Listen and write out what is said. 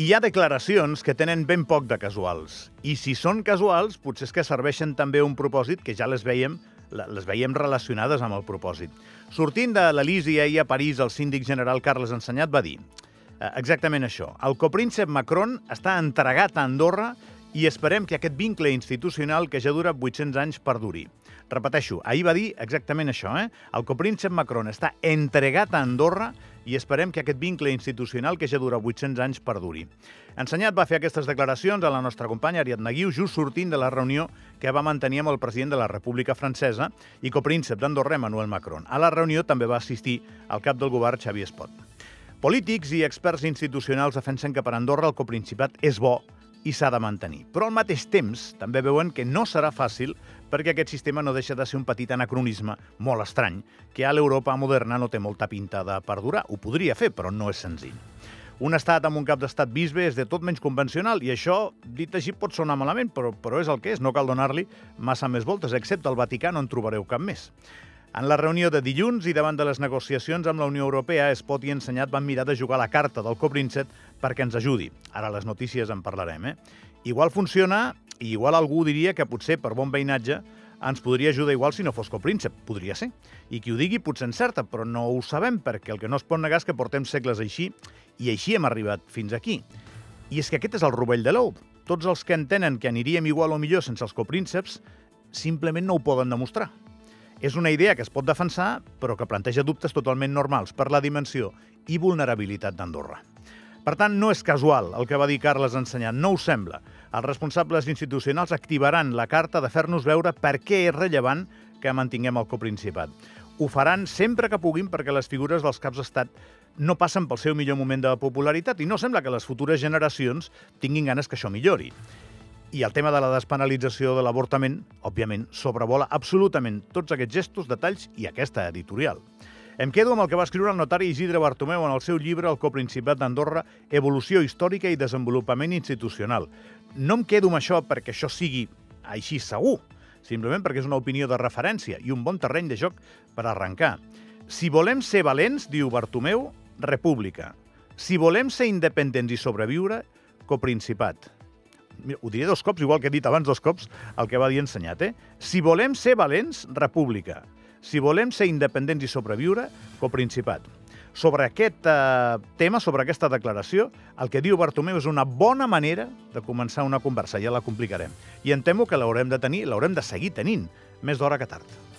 Hi ha declaracions que tenen ben poc de casuals. I si són casuals, potser és que serveixen també un propòsit que ja les veiem les veiem relacionades amb el propòsit. Sortint de l'Elisi ahir a París, el síndic general Carles Ensenyat va dir eh, exactament això. El copríncep Macron està entregat a Andorra i esperem que aquest vincle institucional que ja dura 800 anys perduri. Repeteixo, ahir va dir exactament això, eh? El copríncep Macron està entregat a Andorra i esperem que aquest vincle institucional que ja dura 800 anys perduri. Ensenyat va fer aquestes declaracions a la nostra companya Ariadna Guiu just sortint de la reunió que va mantenir amb el president de la República Francesa i copríncep d'Andorra, Emmanuel Macron. A la reunió també va assistir el cap del govern, Xavier Espot. Polítics i experts institucionals defensen que per Andorra el coprincipat és bo i s'ha de mantenir. Però al mateix temps també veuen que no serà fàcil perquè aquest sistema no deixa de ser un petit anacronisme molt estrany que a l'Europa moderna no té molta pinta de perdurar. Ho podria fer, però no és senzill. Un estat amb un cap d'estat bisbe és de tot menys convencional i això, dit així, pot sonar malament, però, però és el que és. No cal donar-li massa més voltes, excepte el Vaticà no en trobareu cap més. En la reunió de dilluns i davant de les negociacions amb la Unió Europea, Espot i Ensenyat van mirar de jugar la carta del copríncep perquè ens ajudi. Ara les notícies en parlarem, eh? Igual funciona i igual algú diria que potser per bon veïnatge ens podria ajudar igual si no fos copríncep. Podria ser. I qui ho digui potser encerta, però no ho sabem perquè el que no es pot negar és que portem segles així i així hem arribat fins aquí. I és que aquest és el rovell de l'ou. Tots els que entenen que aniríem igual o millor sense els coprínceps simplement no ho poden demostrar. És una idea que es pot defensar, però que planteja dubtes totalment normals per la dimensió i vulnerabilitat d'Andorra. Per tant, no és casual el que va dir Carles Ensenyant, no ho sembla. Els responsables institucionals activaran la carta de fer-nos veure per què és rellevant que mantinguem el coprincipat. Ho faran sempre que puguin perquè les figures dels caps d'estat no passen pel seu millor moment de popularitat i no sembla que les futures generacions tinguin ganes que això millori. I el tema de la despenalització de l'avortament, òbviament, sobrevola absolutament tots aquests gestos, detalls i aquesta editorial. Em quedo amb el que va escriure el notari Isidre Bartomeu en el seu llibre El coprincipat d'Andorra, Evolució històrica i desenvolupament institucional. No em quedo amb això perquè això sigui així segur, simplement perquè és una opinió de referència i un bon terreny de joc per arrencar. Si volem ser valents, diu Bartomeu, república. Si volem ser independents i sobreviure, coprincipat ho diré dos cops, igual que he dit abans dos cops, el que va dir ensenyat, eh? Si volem ser valents, república. Si volem ser independents i sobreviure, coprincipat. Sobre aquest eh, tema, sobre aquesta declaració, el que diu Bartomeu és una bona manera de començar una conversa, ja la complicarem. I em temo que l'haurem de tenir, l'haurem de seguir tenint, més d'hora que tard.